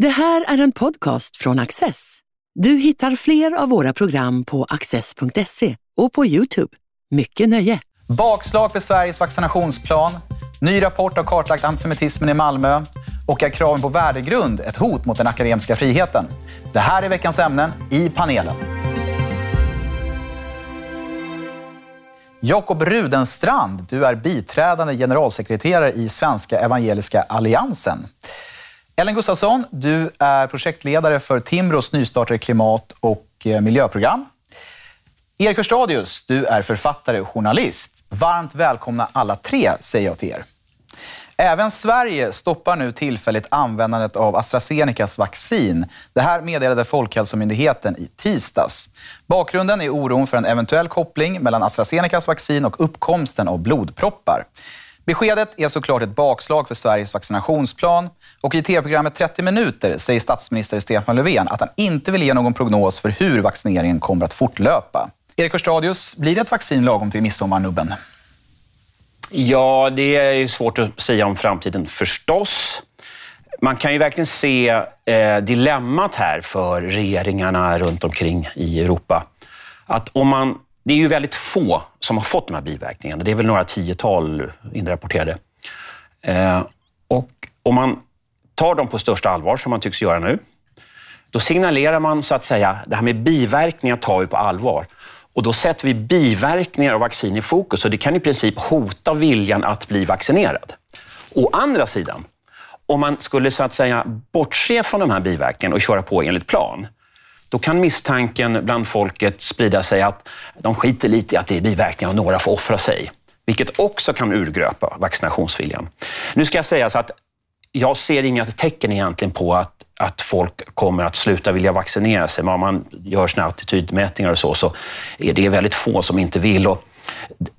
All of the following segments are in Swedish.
Det här är en podcast från Access. Du hittar fler av våra program på access.se och på Youtube. Mycket nöje! Bakslag för Sveriges vaccinationsplan. Ny rapport har kartlagt antisemitismen i Malmö. Och är kraven på värdegrund ett hot mot den akademiska friheten? Det här är veckans ämnen i panelen. Jakob Rudenstrand, du är biträdande generalsekreterare i Svenska Evangeliska Alliansen. Ellen Gustafsson, du är projektledare för Timbros nystartade klimat och eh, miljöprogram. Erik Hörstadius, du är författare och journalist. Varmt välkomna alla tre, säger jag till er. Även Sverige stoppar nu tillfälligt användandet av AstraZenecas vaccin. Det här meddelade Folkhälsomyndigheten i tisdags. Bakgrunden är oron för en eventuell koppling mellan AstraZenecas vaccin och uppkomsten av blodproppar. Beskedet är såklart ett bakslag för Sveriges vaccinationsplan och i tv-programmet 30 minuter säger statsminister Stefan Löfven att han inte vill ge någon prognos för hur vaccineringen kommer att fortlöpa. Erik Hörstadius, blir det ett vaccin lagom till midsommarnubben? Ja, det är svårt att säga om framtiden förstås. Man kan ju verkligen se eh, dilemmat här för regeringarna runt omkring i Europa. Att om man, det är ju väldigt få som har fått de här biverkningarna. Det är väl några tiotal inrapporterade. Eh, och om man tar dem på största allvar, som man tycks göra nu, då signalerar man så att säga, det här med biverkningar tar vi på allvar. Och då sätter vi biverkningar av vaccin i fokus och det kan i princip hota viljan att bli vaccinerad. Å andra sidan, om man skulle så att säga bortse från de här biverkningarna och köra på enligt plan, då kan misstanken bland folket sprida sig att de skiter lite i att det är biverkningar och några får offra sig. Vilket också kan urgröpa vaccinationsviljan. Nu ska jag säga så att jag ser inga tecken egentligen på att att folk kommer att sluta vilja vaccinera sig. Men om man gör såna attitydmätningar och så, så är det väldigt få som inte vill. Och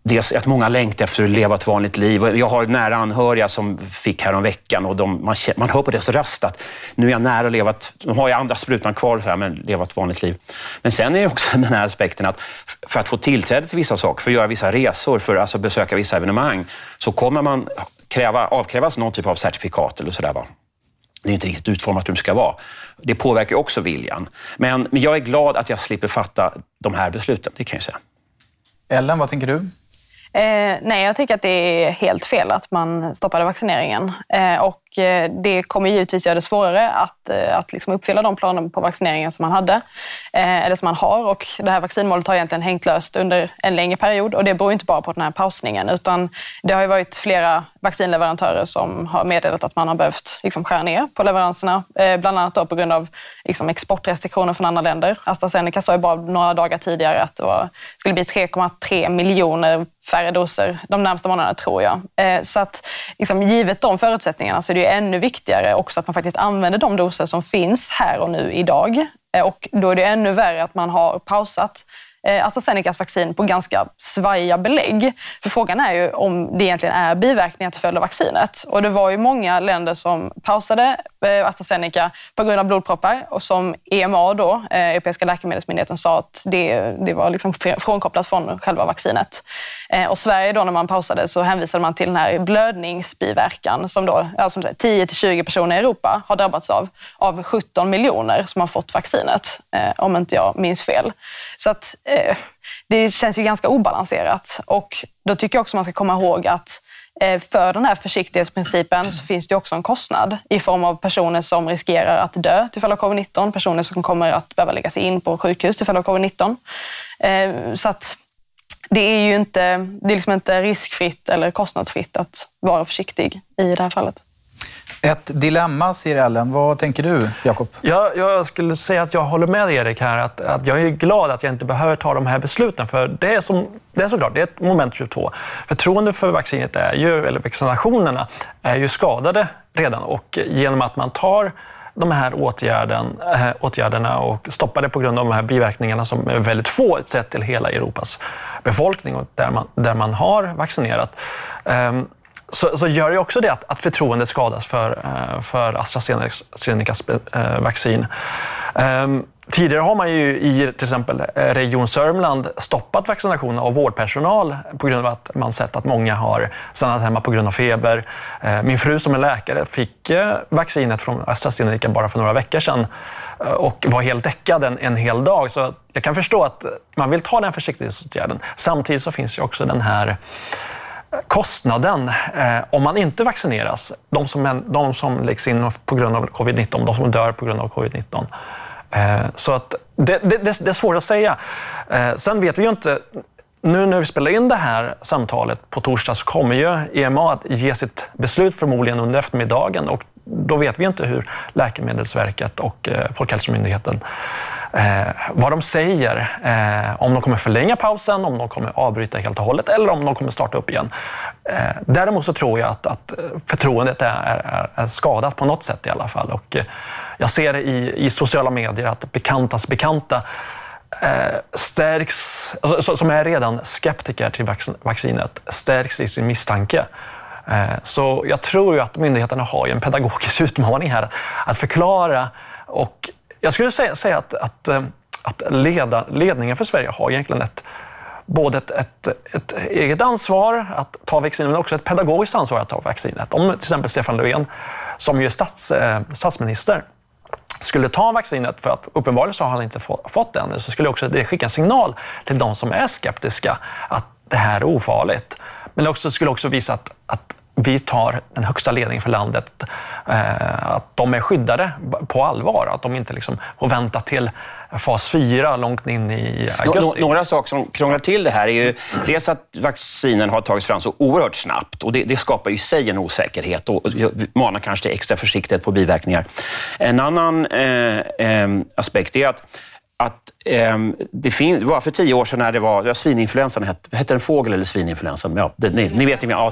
dels att många längtar efter att leva ett vanligt liv. Jag har nära anhöriga som fick häromveckan veckan och de, man, man hör på deras röst att nu är jag nära att leva ett, de har ju andra sprutan kvar, så här, men leva ett vanligt liv. Men sen är det också den här aspekten att för att få tillträde till vissa saker, för att göra vissa resor, för att alltså besöka vissa evenemang, så kommer man kräva, avkrävas någon typ av certifikat eller sådär. Va? det är inte riktigt utformat hur det ska vara. Det påverkar också viljan. Men, men jag är glad att jag slipper fatta de här besluten, det kan jag säga. Ellen, vad tänker du? Eh, nej, jag tycker att det är helt fel att man stoppade vaccineringen. Eh, och eh, det kommer givetvis göra det svårare att, eh, att liksom uppfylla de planer på vaccineringen som man hade, eh, eller som man har. Och det här vaccinmålet har egentligen hängt löst under en längre period och det beror inte bara på den här pausningen, utan det har ju varit flera vaccinleverantörer som har meddelat att man har behövt liksom skära ner på leveranserna, eh, bland annat då på grund av liksom exportrestriktioner från andra länder. AstraZeneca sa ju bara några dagar tidigare att det var, skulle bli 3,3 miljoner färre doser de närmsta månaderna, tror jag. Så att liksom, givet de förutsättningarna så är det ju ännu viktigare också att man faktiskt använder de doser som finns här och nu idag. Eh, och då är det ännu värre att man har pausat eh, AstraZenecas vaccin på ganska svajiga belägg. För frågan är ju om det egentligen är biverkningar till följd av vaccinet. Och det var ju många länder som pausade Eh, AstraZeneca på grund av blodproppar och som EMA, då, eh, Europeiska läkemedelsmyndigheten, sa att det, det var liksom frånkopplat från själva vaccinet. Eh, och Sverige då när man pausade så hänvisade man till den här blödningsbiverkan som då, som 10-20 personer i Europa har drabbats av, av 17 miljoner som har fått vaccinet, om inte jag minns fel. Så att det känns ju ganska obalanserat och då tycker jag också man ska komma ihåg att Eh, för den här försiktighetsprincipen så finns det också en kostnad i form av personer som riskerar att dö till följd av covid-19, personer som kommer att behöva läggas in på sjukhus till följd av covid-19. Eh, så att det är ju inte, det är liksom inte riskfritt eller kostnadsfritt att vara försiktig i det här fallet. Ett dilemma, säger Ellen. Vad tänker du, Jakob? Ja, jag skulle säga att jag håller med Erik här. Att, att jag är glad att jag inte behöver ta de här besluten. För det är, som, det är såklart, det är ett moment 22. Förtroendet för vaccinet är ju, eller vaccinationerna är ju skadade redan. Och genom att man tar de här åtgärden, äh, åtgärderna och stoppar det på grund av de här biverkningarna som är väldigt få sett till hela Europas befolkning och där man, där man har vaccinerat. Um, så, så, gör det också det att, att förtroendet skadas för, eh, för AstraZenecas eh, vaccin. Um, Tidigare har man ju i till exempel eh, Region Sörmland stoppat vaccination av vårdpersonal på grund av att man sett att många har stannat hemma på grund av feber. Min fru som är läkare fick vaccinet från AstraZeneca bara för några veckor sedan och var helt däckad en, en hel dag. Så jag kan förstå att man vill ta den försiktighetsåtgärden. Samtidigt så finns ju också den här kostnaden eh, om man inte vaccineras. De som, de som läggs in på grund av covid-19, de som dör på grund av covid-19. Eh, så att det, det, det, är svårt att säga. Eh, sen vet vi ju inte nu när vi spelar in det här samtalet på torsdag så kommer ju EMA att ge sitt beslut förmodligen under eftermiddagen och då vet vi inte hur Läkemedelsverket och eh, Folkhälsomyndigheten eh, vad de säger. Eh, om de kommer förlänga pausen, om de kommer avbryta helt och hållet eller om de kommer starta upp igen. Eh, däremot så tror jag att, att eh, förtroendet är, är, är, skadat på något sätt i alla fall. Och, eh, jag ser i, i sociala medier att bekantas bekanta eh, stärks, alltså, som är redan skeptiker till vaccinet, stärks i sin misstanke. Eh, så jag tror ju att myndigheterna har en pedagogisk utmaning här att förklara och jag skulle säga, säga att, att, eh, att leda, ledningen för Sverige har egentligen ett både ett, ett, ett, eget ansvar att ta vaccinet men också ett pedagogiskt ansvar att ta vaccinet. Om till exempel Stefan Löfven, som ju är stats, eh, statsminister, skulle ta vaccinet, för att uppenbarligen så har han inte fått det ännu, så skulle också det skicka en signal till de som är skeptiska att det här är ofarligt. Men det skulle också visa att, att vi tar den högsta ledningen för landet, eh, att de är skyddade på allvar. Att de inte liksom får vänta till fas 4 långt in i augusti. Några saker som krånglar till det här är ju dels att vaccinen har tagits fram så oerhört snabbt och det, det skapar ju i sig en osäkerhet och manar kanske till extra försiktighet på biverkningar. En annan eh, eh, aspekt är att att eh, det, fin- det var för tio år sedan när det var ja, svininfluensan, hette, hette den fågel eller svininfluensan? Ja, det, ni, ni vet ju, ja,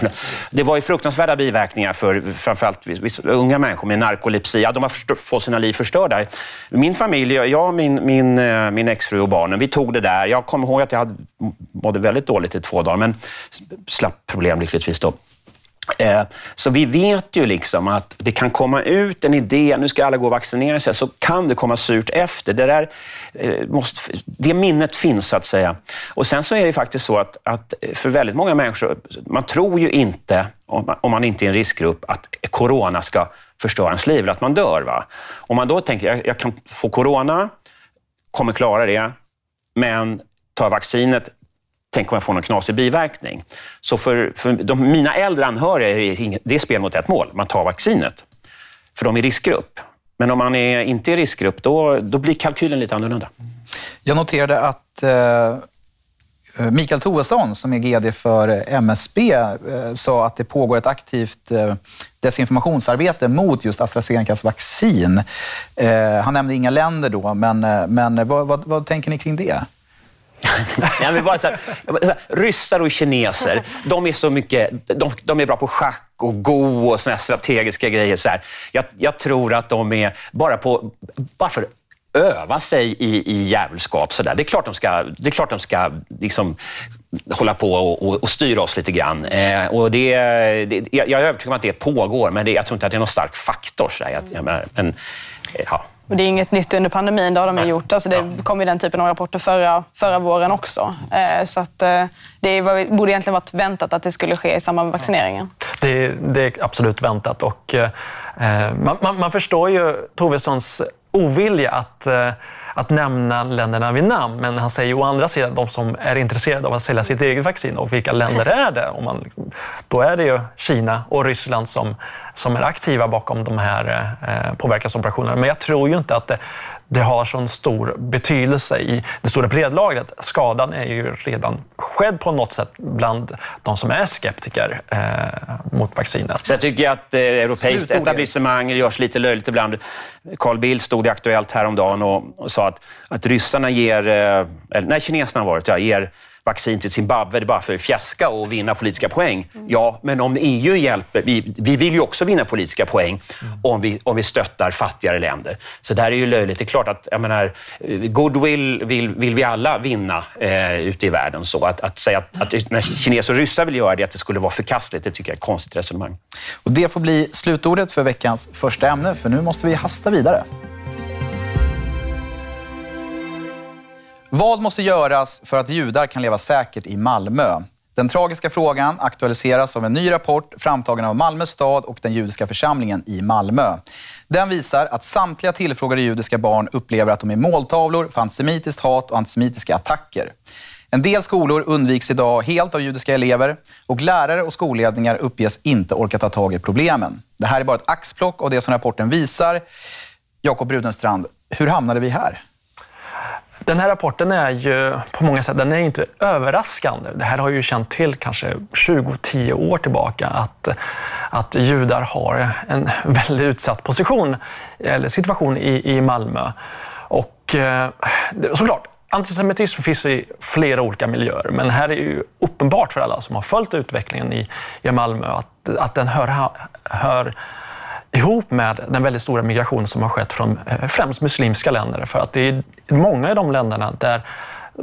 det var ju fruktansvärda biverkningar för framförallt vissa unga människor med narkolepsi. Ja, de har fått sina liv förstörda. Min familj, jag, min, min, eh, min exfru och barnen, vi tog det där. Jag kommer ihåg att jag hade, mådde väldigt dåligt i två dagar, men slapp problem lyckligtvis då. Eh, så vi vet ju liksom att det kan komma ut en idé, nu ska alla gå och vaccinera sig, så kan det komma surt efter. Det, där, eh, måste, det minnet finns så att säga. Och sen så är det faktiskt så att, att för väldigt många människor, man tror ju inte, om man, om man inte är en riskgrupp, att corona ska förstöra ens liv eller att man dör. Va? Om man då tänker, jag, jag kan få corona, kommer klara det, men tar vaccinet, tänk om jag får någon knasig biverkning. Så för, för de, mina äldre anhöriga är det är spel mot ett mål. Man tar vaccinet, för de är i riskgrupp. Men om man är inte är i riskgrupp, då, då blir kalkylen lite annorlunda. Jag noterade att eh, eh Mikael Toesson, som är GD för MSB, eh, sa att det pågår ett aktivt eh, desinformationsarbete mot just AstraZenecas vaccin. Eh, han nämnde inga länder då, men, eh, men vad, vad, vad tänker ni kring det? Nej, men bara så här, så här, ryssar och kineser, de är så mycket, de, de är bra på schack och go och såna strategiska grejer. Så här. Jag, jag, tror att de är bara på, bara för öva sig i, i djävulskap. Så där. Det är klart de ska, det är klart de ska liksom, hålla på och, och, och styra oss lite grann. Eh, och det, det, jag är övertygad om att det pågår, men det, jag tror inte att det är någon stark faktor. Så där. Jag, jag menar, men, eh, ja. Och det är inget nytt under pandemin, det har de ju gjort. Alltså det kom ju den typen av rapporter förra, förra våren också. Eh, så att, eh, det var, borde egentligen varit väntat att det skulle ske i samband med vaccineringen. Det, det är absolut väntat. Och, eh, man, man, man, förstår ju Tovessons ovilja att att nämna länderna vid namn. Men han säger å andra sidan de som är intresserade av att sälja sitt eget vaccin. Och vilka länder är det? Och man, då är det ju Kina och Ryssland som, som är aktiva bakom de här eh, påverkansoperationerna. Men jag tror ju inte att det, det har sån stor betydelse i det stora bredlagret. Skadan är ju redan skedd på något sätt bland de som är skeptiker eh, mot vaccinet. Så jag tycker att eh, europeiskt etablissemang görs lite löjligt ibland. Carl Bildt stod i Aktuellt häromdagen och, och sa att, att ryssarna ger, eh, eller, nej kineserna var det, ja, ger vaccin till Zimbabwe, det är bara för att fjäska och vinna politiska poäng. Mm. Ja, men om EU hjälper, vi, vi vill ju också vinna politiska poäng mm. om, vi, om vi stöttar fattigare länder. Så det här är ju löjligt. Det är klart att, jag menar, eh, goodwill vill, vill vi alla vinna eh, ute i världen. Så att, att säga att, att när kineser och ryssar vill göra det, att det skulle vara förkastligt, det tycker jag är ett konstigt resonemang. Och det får bli slutordet för veckans första ämne, för nu måste vi hasta vidare. Vad måste göras för att judar kan leva säkert i Malmö? Den tragiska frågan aktualiseras av en ny rapport framtagen av Malmö stad och den judiska församlingen i Malmö. Den visar att samtliga tillfrågade judiska barn upplever att de är måltavlor för antisemitiskt hat och antisemitiska attacker. En del skolor undviks idag helt av judiska elever och lärare och skolledningar uppges inte orka ta tag i problemen. Det här är bara ett axplock av det som rapporten visar. Jakob Brudenstrand, hur hamnade vi här? Den här rapporten är ju på många sätt den är inte överraskande. Det här har ju känt till kanske 20-10 år tillbaka att, att judar har en väldigt utsatt position eller situation i, i Malmö. Och eh, såklart, Antisemitism finns i flera olika miljöer, men här är ju uppenbart för alla som har följt utvecklingen i, i Malmö att, att den hör, hör ihop med den väldigt stora migrationen som har skett från eh, främst muslimska länder. För att det är många i de länderna där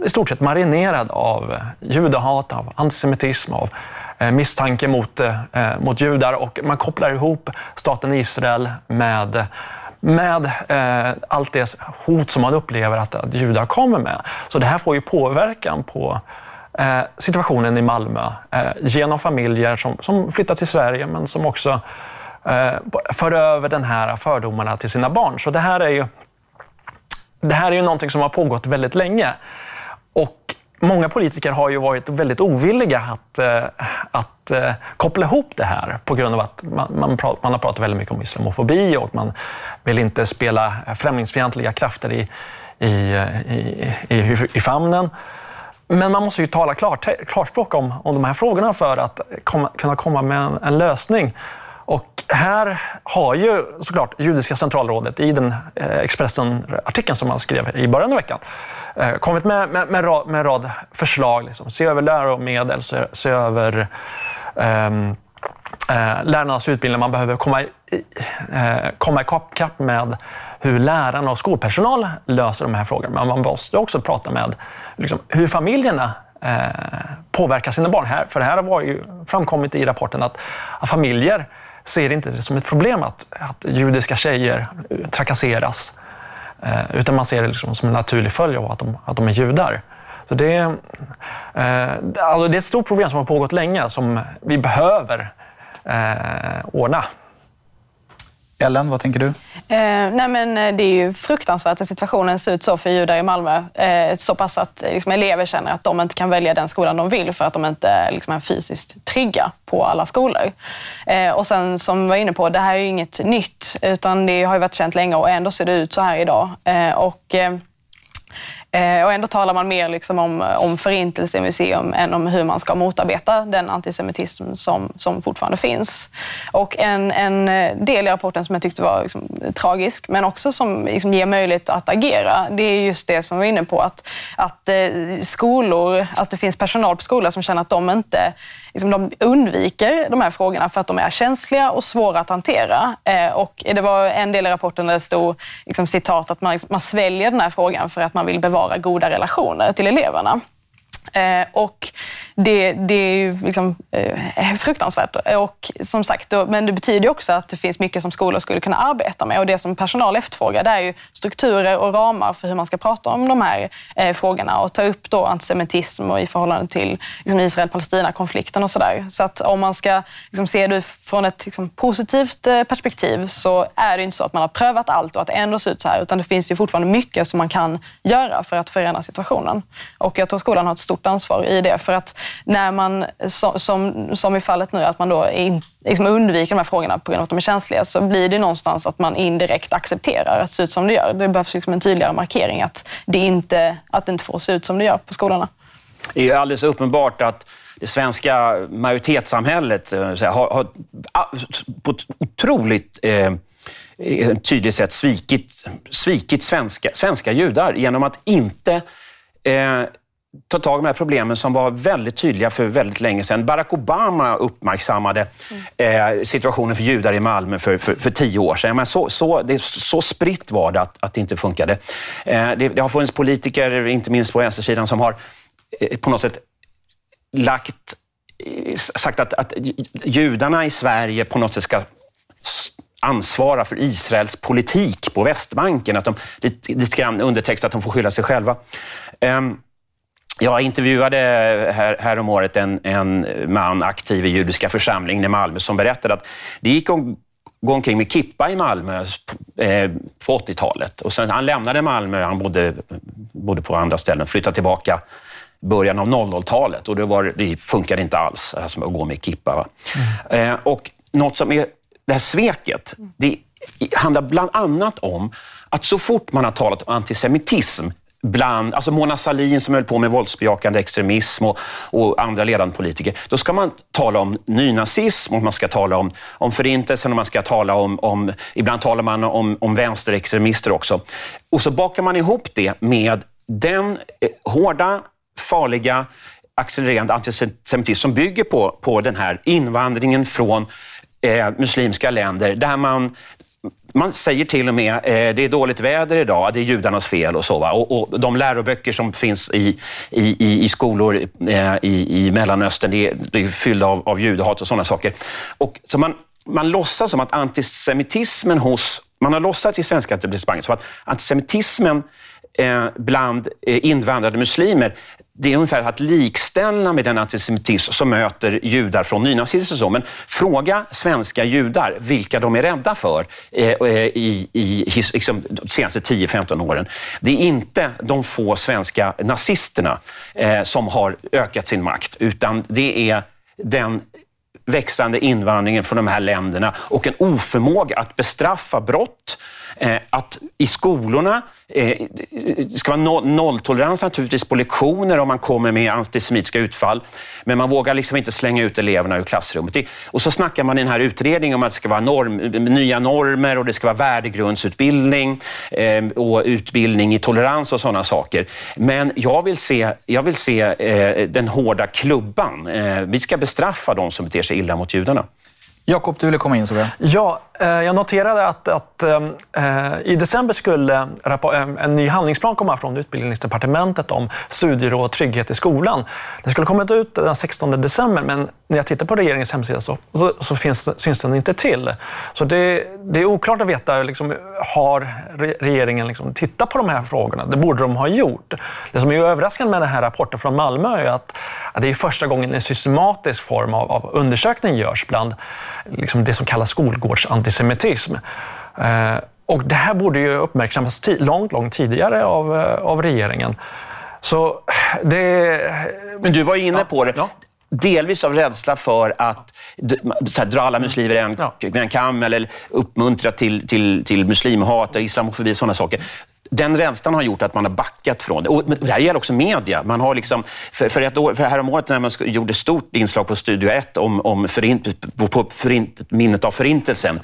i stort sett marinerad av eh, judehat, av antisemitism, av eh, misstanke mot, mot judar och man kopplar ihop staten Israel med med eh, allt det hot som man upplever att, att judar kommer med. Så det här får ju påverkan på eh, situationen i Malmö eh, genom familjer som, som flyttar till Sverige men som också Eh, för över den här fördomarna till sina barn. Så det här är ju, det här är ju någonting som har pågått väldigt länge. Och många politiker har ju varit väldigt ovilliga att, eh, att eh, koppla ihop det här på grund av att man, man, man, har pratat väldigt mycket om islamofobi och man vill inte spela främlingsfientliga krafter i, i, i, i, i famnen. Men man måste ju tala klart, klarspråk om, om de här frågorna för att komma, kunna komma med en, en lösning. Här har ju såklart Judiska centralrådet i den eh, Expressen-artikeln som man skrev i början av veckan eh, kommit med, med, med, rad, med en rad förslag. Liksom. Se över läromedel, se, se över um, eh, lärarnas utbildning. Man behöver komma i, eh, komma kapp med hur lärarna och skolpersonal löser de här frågorna. Men man måste också prata med liksom, hur familjerna eh, påverkar sina barn. Här, för det här har ju framkommit i rapporten att, att familjer ser inte det som ett problem att, att judiska tjejer trakasseras. Eh, utan man ser det liksom som en naturlig följd av att de, att de är judar. Så det, eh, alltså det är ett stort problem som har pågått länge som vi behöver eh, ordna. Ellen, vad tänker du? Eh, nej men eh, det är ju fruktansvärt att situationen ser ut så för judar i Malmö. Eh, så pass att eh, liksom, elever känner att de inte kan välja den skolan de vill för att de inte eh, liksom, är fysiskt trygga på alla skolor. Eh, och sen som vi var inne på, det här är ju inget nytt utan det har ju varit känt länge och ändå ser det ut så här idag. Eh, och, Eh, Eh, och ändå talar man mer liksom om, eh, om förintelsemuseum än om hur man ska motarbeta den antisemitism som, som fortfarande finns. Och en, en eh, del i rapporten som jag tyckte var liksom tragisk, men också som liksom ger möjlighet att agera, det är just det som vi var inne på, att, att skolor, att det finns personal på skolor som känner att de inte liksom, de undviker de här frågorna för att de är känsliga och svåra att hantera. Eh, och det var en del i rapporten där det stod liksom, citat att man, liksom, man sväljer den här frågan för att man vill bevara goda relationer till eleverna. Eh, och det, det är ju liksom, eh, fruktansvärt. Och som sagt, då, men det betyder också att det finns mycket som skolor skulle kunna arbeta med. Och det som personal efterfrågar det är ju strukturer och ramar för hur man ska prata om de här eh, frågorna och ta upp då antisemitism och i förhållande till liksom, Israel-Palestina-konflikten och sådär. Så att om man ska liksom, se det från ett liksom, positivt eh, perspektiv så är det inte så att man har prövat allt och att det ändå ser ut så här, utan det finns ju fortfarande mycket som man kan göra för att förändra situationen. Och jag tror skolan har ett stort stort ansvar i det. För att när man, som, som i fallet nu, att man då in, liksom undviker de här frågorna på grund av att de är känsliga, så blir det någonstans att man indirekt accepterar att det ser ut som det gör. Det behövs liksom en tydligare markering att det, inte, att det inte får se ut som det gör på skolorna. Det är alldeles uppenbart att det svenska majoritetssamhället eh, har, har på ett otroligt eh, eh, tydligt sätt svikit, svikit svenska, svenska judar genom att inte eh, ta tag i de här problemen som var väldigt tydliga för väldigt länge sedan. Barack Obama uppmärksammade eh, situationen för judar i Malmö för, för, för tio år sedan. Men så, så, det, så spritt var det att, att det inte funkade. Eh, det, det, har funnits politiker, inte minst på vänstersidan, som har eh, på något sätt lagt, eh, sagt att, att judarna i Sverige på något sätt ska ansvara för Israels politik på Västbanken. Att de lite, lite grann undertext att de får skylla sig själva. Um, jag intervjuade här, här om året en, en man aktiv i judiska församlingen i Malmö som berättade att det gick att gå omkring med kippa i Malmö eh, på 80-talet. Och sen, han lämnade Malmö, han bodde, bodde på andra ställen, flyttade tillbaka början av 00-talet och det, var, det funkade inte alls alltså, att gå med kippa. Mm. Eh, och något som är, det här sveket, det handlar bland annat om att så fort man har talat om antisemitism bland, alltså Mona Sahlin som höll på med våldsbejakande extremism och, och, andra ledande politiker, då ska man tala om nynazism och man ska tala om, om förintelsen och man ska tala om, om ibland talar man om, om vänsterextremister också. Och så bakar man ihop det med den eh, hårda, farliga, accelererande antisemitism som bygger på, på den här invandringen från eh, muslimska länder där man man säger till och med eh, det är dåligt väder idag, det är judarnas fel och så. Och, och, de läroböcker som finns i, i, i skolor eh, i, i Mellanöstern, det är, det är fyllda av, av judehat och sådana saker. Och, så man, man låtsas som att antisemitismen hos man har låtsats i svenska etablissemanget som att antisemitismen Eh, bland eh, invandrade muslimer det är ungefär att likställa med den antisemitism som möter judar från nynazister. Men fråga svenska judar vilka de är rädda för eh, eh i, i liksom, de senaste 10-15 åren. Det är inte de få svenska nazisterna eh, som har ökat sin makt, utan det är den växande invandringen från de här länderna och en oförmåga att bestraffa brott, att i skolorna Eh, det ska vara nolltolerans naturligtvis på lektioner om man kommer med antisemitiska utfall. Men man vågar liksom inte slänga ut eleverna ur klassrummet. Och så snackar man i den här utredningen om att det ska vara norm, nya normer och det ska vara värdegrundsutbildning eh, och utbildning i tolerans och sådana saker. Men jag vill se, jag vill se eh, den hårda klubban. Vi ska bestraffa de som beter sig illa mot judarna. Jakob, du ville komma in såg jag. Ja, eh, Eh, jag noterade att, att äh, i december skulle en ny handlingsplan komma från Utbildningsdepartementet om studier och trygghet i skolan. Den skulle kommit ut den 16 december, men när jag tittar på regeringens hemsida så, så, så finns, syns den inte till. Så det, det är oklart att veta, liksom, har regeringen liksom tittat på de här frågorna? Det borde de ha gjort. Det som är överraskande med den här rapporten från Malmö är att, att det är första gången en systematisk form av, av undersökning görs bland liksom det som kallas skolgårdsentreprenörer. Eh, och det här borde ju uppmärksammas långt, långt tidigare av, eh, av regeringen. Så det... Men du var inne på det. Ja. Delvis av rädsla för att här, dra alla muslimer i en, ja. en kam eller uppmuntra till, till, till muslimhat, islamofobi och sådana saker den rädslan har gjort att man har backat från det. Och det här gäller också media. Man har liksom, för, för, ett år, för häromåret när man gjorde stort inslag på Studio 1 om, om förint, på förint, minnet av Förintelsen,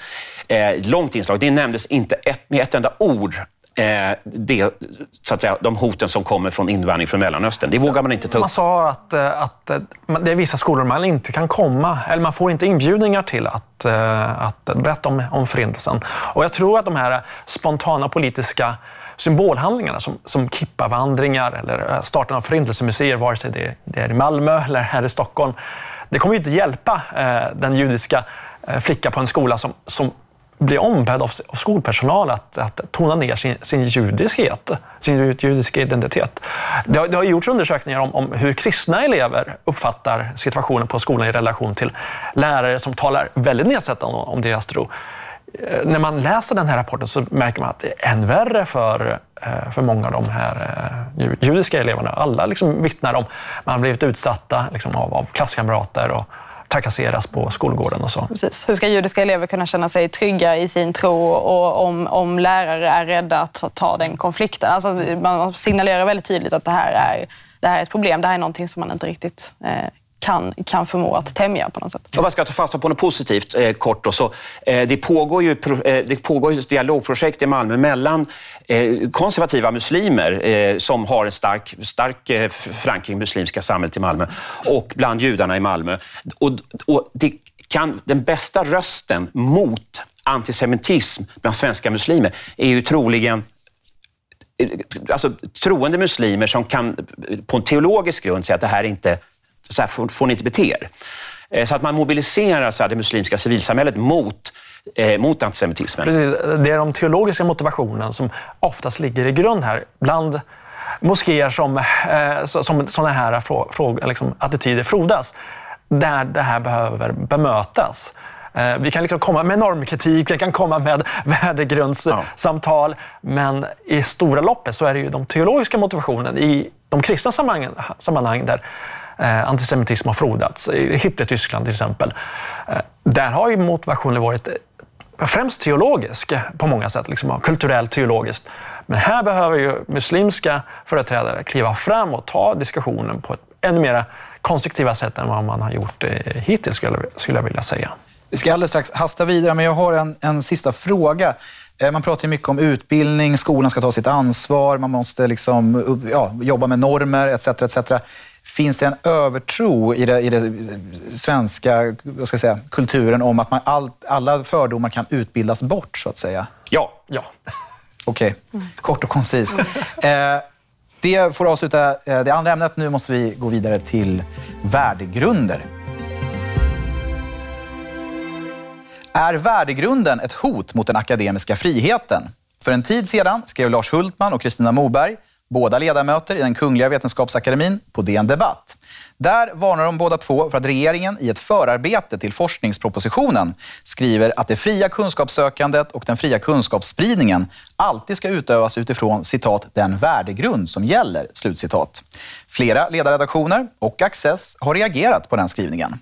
eh, långt inslag, det nämndes inte ett, med ett enda ord eh, det, så att säga, de hoten som kommer från invandring från Mellanöstern. Det vågar man inte ta upp. Man sa att, eh, att eh, det är vissa skolor man inte kan komma, eller man får inte inbjudningar till att, eh, att berätta om, om Förintelsen. Och jag tror att de här spontana politiska symbolhandlingarna som, som kippavandringar eller eh, starten av förintelsemuseer, vare sig det, det är i Malmö eller här i Stockholm. Det kommer ju inte hjälpa eh, den judiska eh, flicka på en skola som, som blir ombedd av, av skolpersonal att, att tona ner sin, sin judiskhet, sin judiska identitet. Det har, det har gjorts undersökningar om, om, hur kristna elever uppfattar situationen på skolan i relation till lärare som talar väldigt nedsättande om, om deras tro. Eh, när man läser den här rapporten så märker man att det är än värre för, eh, för många av de här eh, judiska eleverna. Alla liksom vittnar om att man har blivit utsatta liksom av, av klasskamrater och trakasseras på skolgården och så. Precis. Hur ska judiska elever kunna känna sig trygga i sin tro och om, om lärare är rädda att ta den konflikten? Alltså, man signalerar väldigt tydligt att det här är, det här är ett problem. Det här är någonting som man inte riktigt eh, kan, kan förmå att tämja på något sätt. Om man ska ta fasta på något positivt eh, kort. Då, så, eh, det, pågår ju, eh, det pågår ju dialogprojekt i Malmö mellan eh, konservativa muslimer eh, som har en stark, stark eh, förankring i muslimska samhället i Malmö och bland judarna i Malmö. Och, och det kan, den bästa rösten mot antisemitism bland svenska muslimer är ju troligen eh, alltså, troende muslimer som kan eh, på en teologisk grund säga att det här inte så här får, får ni inte bete er. Eh, så att man mobiliserar så här, det muslimska civilsamhället mot eh, mot antisemitismen. Precis. Det är de teologiska motivationen som oftast ligger i grund här. Bland moskéer som, eh, som sådana här frågor, liksom, attityder frodas. Där det här behöver bemötas. Eh, vi kan liksom komma med normkritik, vi kan komma med värdegrundssamtal, ja. men i stora loppet så är det ju de teologiska motivationen i de kristna sammanhang, sammanhang där Eh, antisemitism har frodats. I Hitler-Tyskland till exempel. Eh, där har ju motivationen varit främst teologisk på många sätt, liksom, kulturellt teologiskt. Men här behöver ju muslimska företrädare kliva fram och ta diskussionen på ett ännu mer konstruktiva sätt än vad man har gjort hittills, skulle jag vilja säga. Vi ska alldeles strax hasta vidare, men jag har en, en sista fråga. Man pratar mycket om utbildning, skolan ska ta sitt ansvar, man måste liksom, ja, jobba med normer etc. etc. Finns det en övertro i, det, i det svenska vad ska jag säga, kulturen om att man all, alla fördomar kan utbildas bort, så att säga? Ja. ja. Okej, okay. kort och koncist. Eh, det får avsluta eh, det andra ämnet. Nu måste vi gå vidare till värdegrunder. Är värdegrunden ett hot mot den akademiska friheten? För en tid sedan skrev Lars Hultman och Kristina Moberg, båda ledamöter i den Kungliga Vetenskapsakademin, på DN Debatt. Där varnar de båda två för att regeringen i ett förarbete till forskningspropositionen skriver att det fria kunskapssökandet och den fria kunskapsspridningen alltid ska utövas utifrån citat, den värdegrund som gäller. Slutcitat. Flera ledarredaktioner och Access har reagerat på den skrivningen.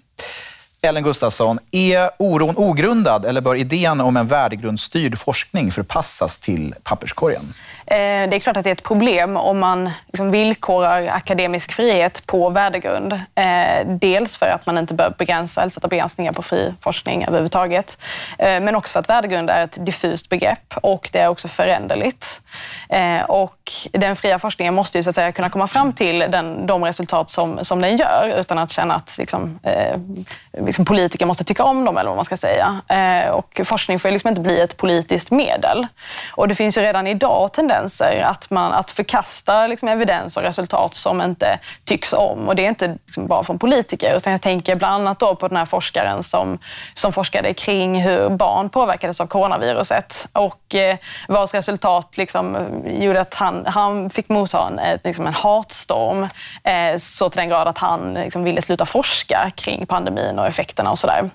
Ellen Gustafsson, är oron ogrundad eller bör idén om en värdegrundsstyrd forskning förpassas till papperskorgen? Eh, det är klart att det är ett problem om man liksom villkorar akademisk frihet på värdegrund. Eh, dels för att man inte bör begränsa eller sätta begränsningar på fri forskning överhuvudtaget. Eh, men också för att värdegrund är ett diffust begrepp och det är också föränderligt. Och den fria forskningen måste ju så att säga kunna komma fram till den, de resultat som, som den gör utan att känna att liksom, liksom politiker måste tycka om dem eller vad man ska säga. Och forskning får liksom inte bli ett politiskt medel. Och det finns ju redan idag tendenser konsekvenser. Att, man, att förkasta liksom evidens och resultat som inte tycks om. Och det är inte liksom bara från politiker, utan jag tänker bland annat då på den här forskaren som, som forskade kring hur barn påverkades av coronaviruset. Och eh, vars resultat liksom gjorde att han, han fick motta en, liksom en hatstorm eh, så till den grad att han liksom ville sluta forska kring pandemin och effekterna och sådär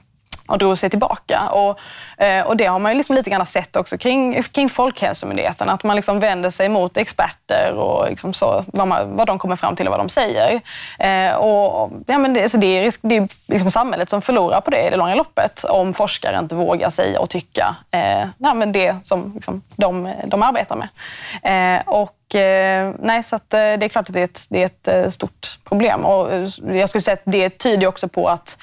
och drog sig tillbaka. Och, eh, och det har man ju liksom lite grann sett också kring, kring Folkhälsomyndigheten, att man liksom vänder sig mot experter och liksom så, vad, man, vad de kommer fram till och vad de säger. Eh, och, ja, men det, så det är, risk, det är liksom samhället som förlorar på det i det långa loppet om forskare inte vågar säga och tycka eh, nej, men det som liksom, de, de arbetar med. Eh, och nej, så att, eh, det är klart att det är ett, det är ett eh, stort problem. Och jag skulle säga att det tyder också på att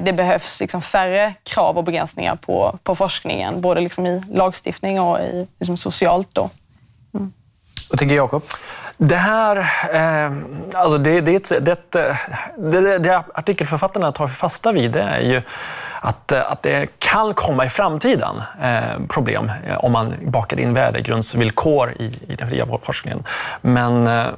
det behövs liksom färre krav och begränsningar på, på forskningen, både liksom i lagstiftning och i, liksom socialt. Då. Mm. Vad tänker Jakob? Det här, eh, alltså det, det, det, det, det artikelförfattarna tar fasta vid det är ju att, eh, att det kan komma i framtiden eh, problem eh, om man bakar in värdegrundsvillkor i, i den fria forskningen. Men eh, eh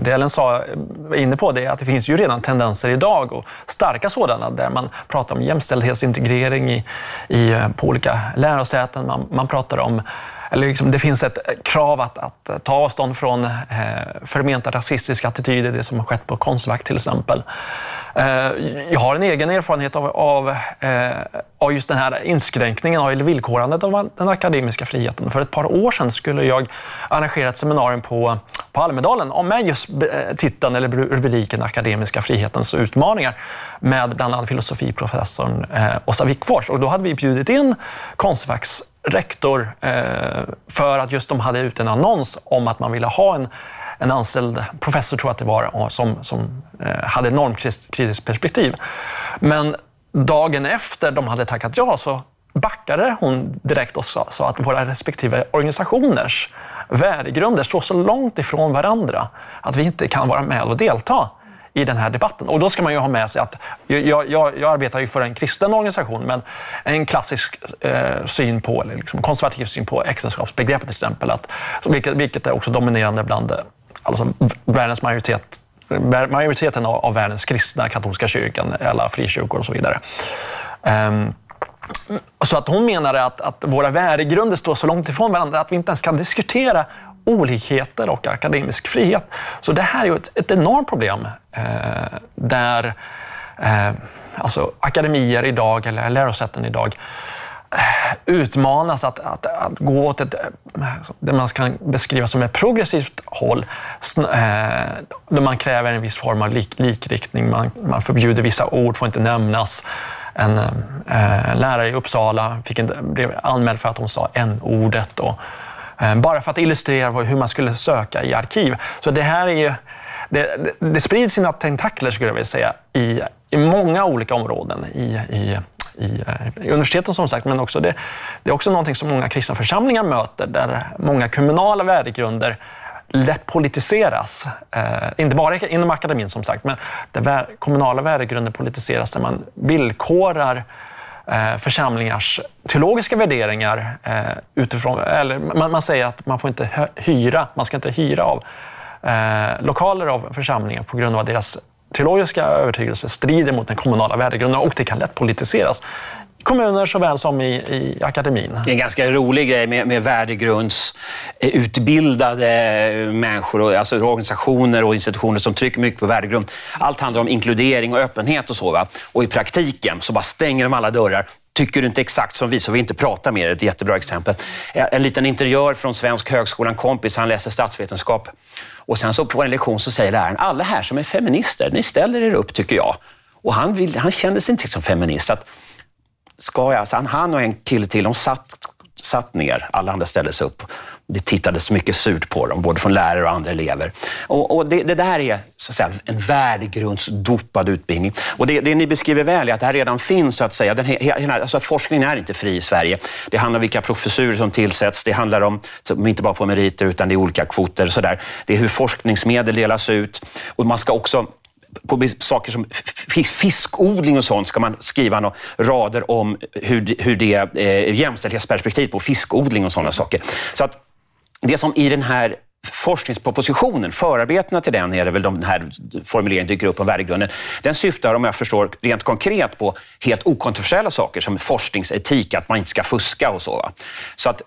det Ellen sa, var inne på det är att det finns ju redan tendenser idag, och starka sådana, där man pratar om jämställdhetsintegrering i, i, på olika lärosäten. Man, man pratar om eller liksom, det finns ett krav att, att ta avstånd från eh, förmenta rasistiska attityder, det som har skett på Konstfack till exempel. Eh, jag har en egen erfarenhet av, av, eh, av just den här inskränkningen eller villkorandet av den akademiska friheten. För ett par år sedan skulle jag arrangera ett seminarium på, på Almedalen om med just eh, titeln eller rubriken Akademiska frihetens utmaningar med bland annat filosofiprofessorn Åsa Wickfors. Och då hade vi bjudit in Konstfacks rektor för att just de hade ut en annons om att man ville ha en, en anställd professor, tror jag att det var, som, som eh, hade hade normkritiskt perspektiv. Men dagen efter de hade tackat ja så backade hon direkt och sa, sa att våra respektive organisationers värdegrunder står så långt ifrån varandra att vi inte kan vara med och delta i den här debatten. Och då ska man ju ha med sig att jag, jag, jag arbetar ju för en kristen organisation, men en klassisk eh, syn på, eller liksom konservativ syn på äktenskapsbegreppet till exempel, att, vilket, vilket är också dominerande bland alltså, världens majoritet majoriteten av världens kristna, katolska kyrkan, alla frikyrkor och så vidare. Um, så att hon menade att, att våra värdegrunder står så långt ifrån varandra att vi inte ens kan diskutera olikheter och akademisk frihet. Så det här är ju ett, ett enormt problem eh, där eh, alltså akademier idag, eller lärosäten idag, utmanas att, att, att gå åt ett, det man kan beskriva som ett progressivt håll. Eh, Där man kräver en viss form av lik, likriktning, man, man förbjuder vissa ord, får inte nämnas. En eh, lärare i Uppsala fick en, blev anmäld för att hon sa n-ordet. Eh, bara för att illustrera hur man skulle söka i arkiv. Så det här är ju, det, det, det sprids sina tentakler skulle jag vilja säga i, i många olika områden i, i, i, eh, i universiteten som sagt, men också det, det är också någonting som många kristna församlingar möter, där många kommunala värdegrunder lätt politiseras. Eh, inte bara inom akademin som sagt, men där kommunala värdegrunder politiseras där man villkorar eh, församlingars teologiska värderingar eh, utifrån, eller man, man, säger att man får inte hyra, man ska inte hyra av eh, lokaler av församlingen på grund av deras teologiska övertygelse strider mot den kommunala värdegrunden och det kan lätt politiseras kommuner såväl som i, i akademin. Det är en ganska rolig grej med, med värdegrundsutbildade människor, och, alltså organisationer och institutioner som trycker mycket på värdegrund. Allt handlar om inkludering och öppenhet och så. Va? Och i praktiken så bara stänger de alla dörrar. Tycker du inte exakt som vi så vi inte pratar med dig. Ett jättebra exempel. En liten interiör från Svensk högskola, en kompis, han läser statsvetenskap. Och sen så på en lektion så säger läraren, alla här som är feminister, ni ställer er upp tycker jag. Och han, vill, han kände sig inte som feminist. Att ska jag? Så han, han och en kille till, de satt, satt ner. Alla andra ställde sig upp. Det tittades mycket surt på dem, både från lärare och andra elever. Och, och det, det, där är så att säga, en värdegrundsdopad utbildning. Och det, det, ni beskriver väl är att det här redan finns, så att säga. Den, hela, alltså forskningen är inte fri i Sverige. Det handlar om vilka professurer som tillsätts. Det handlar om, inte bara på meriter, utan det är olika kvoter. Så där. Det är hur forskningsmedel delas ut. Och man ska också på saker som fiskodling och sånt ska man skriva några rader om hur, hur det är eh, jämställdhetsperspektiv på fiskodling och sådana saker. Så att det som i den här forskningspropositionen, förarbetena till den är det väl de här formuleringen dyker upp om värdegrunden. Den syftar, om jag förstår, rent konkret på helt okontroversiella saker som forskningsetik, att man inte ska fuska och så. så att,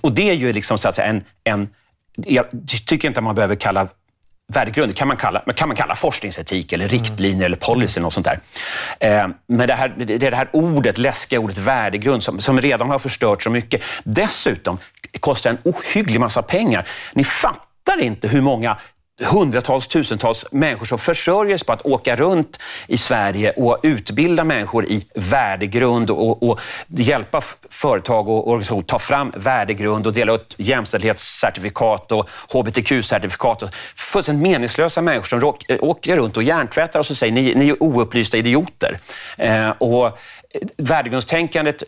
och det är ju liksom så att säga en, en jag tycker inte att man behöver kalla värdegrund kan man kalla, kan man kalla forskningsetik eller riktlinjer mm. eller policy. Eller sånt där. Eh, men det, här, det är det här ordet, läskiga ordet värdegrund som, som redan har förstört så mycket. Dessutom kostar en ohygglig massa pengar. Ni fattar inte hur många hundratals, tusentals människor som försörjer sig på att åka runt i Sverige och utbilda människor i värdegrund och, och hjälpa företag och organisationer att ta fram värdegrund och dela ut jämställdhetscertifikat och hbtq-certifikat. Fullständigt meningslösa människor som eh, åker runt och hjärntvättar och så säger ni, ni är oupplysta idioter. Eh, och eh, värdegrundstänkandet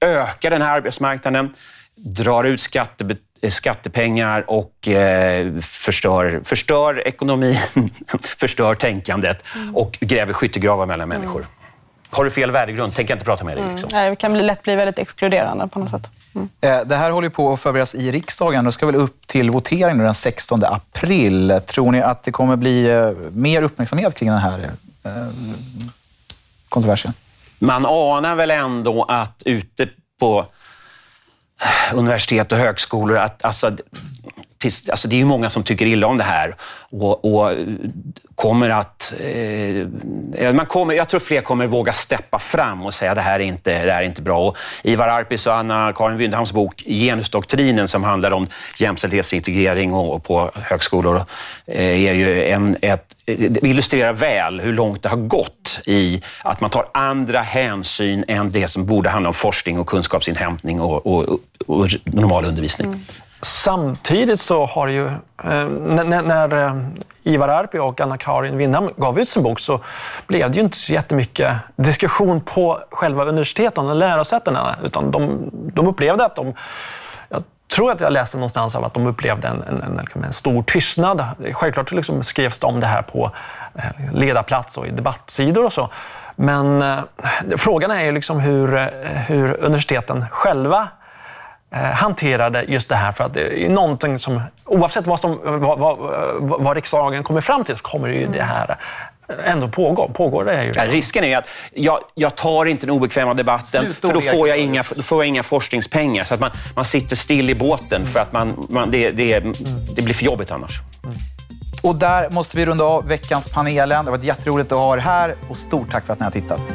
ökar den här arbetsmarknaden, drar ut skattebetalningar skattepengar och eh, förstör, förstör ekonomin, förstör tänkandet mm. och gräver skyttegravar mellan mm. människor. Har du fel värdegrund, tänker jag inte prata med dig. Liksom. Mm. Det kan bli, lätt bli väldigt exkluderande på något sätt. Mm. Eh, det här håller på att förberedas i riksdagen. Det ska väl upp till votering den 16 april. Tror ni att det kommer bli eh, mer uppmärksamhet kring den här kontroversen? Man anar väl ändå att ute på universitet och högskolor att alltså, tills, alltså det är ju många som tycker illa om det här och, och eh, kommer att... Eh, man kommer, jag tror fler kommer våga steppa fram och säga att det här är inte, det här är inte bra. Och Ivar Arpis och Anna-Karin Wyndhams bok Genusdoktrinen som handlar om jämställdhetsintegrering och, och på högskolor eh, är ju en, ett, illustrerar väl hur långt det har gått i att man tar andra hänsyn än det som borde handla om forskning och kunskapsinhämtning och, och, och normal undervisning. Mm. Samtidigt så har ju, eh, när, när Ivar Arpi och Anna-Karin Windham gav ut sin bok så blev det ju inte så jättemycket diskussion på själva universiteten och lärosätena, utan de, de upplevde att de jag tror att jag läste någonstans av att de upplevde en, en, en, en liksom stor tystnad. Självklart liksom skrevs det om det här på eh, ledarplats och i debattsidor och så. Men frågan är ju liksom hur, hur universiteten själva hanterade just det här. För att det är någonting som, oavsett vad, som, vad, vad, vad riksdagen kommer fram till så kommer ju det här ändå pågå. Pågår det ju. Ja, risken är att jag, jag tar inte den obekväma debatten Sluta för då får, jag inga, då får jag inga forskningspengar. Så att man, man sitter still i båten för att man, man, det, det, det blir för jobbigt annars. Och där måste vi runda av veckans panelen. Det har varit jätteroligt att ha er här och stort tack för att ni har tittat.